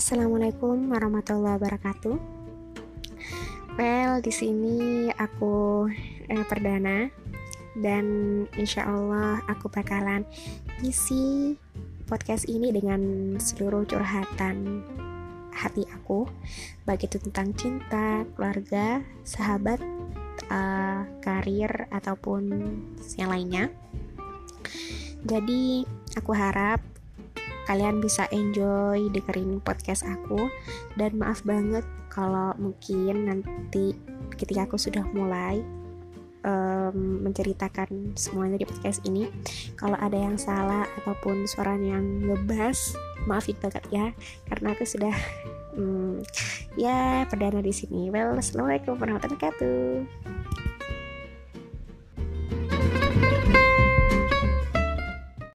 Assalamualaikum warahmatullahi wabarakatuh. Well, di sini aku eh, perdana dan insya Allah aku bakalan isi podcast ini dengan seluruh curhatan hati aku, baik itu tentang cinta, keluarga, sahabat, uh, karir ataupun yang lainnya. Jadi aku harap kalian bisa enjoy dengerin podcast aku. Dan maaf banget kalau mungkin nanti ketika aku sudah mulai um, menceritakan semuanya di podcast ini. Kalau ada yang salah ataupun suara yang ngebas maafin banget ya. Karena aku sudah um, ya perdana di sini. Well assalamualaikum warahmatullahi wabarakatuh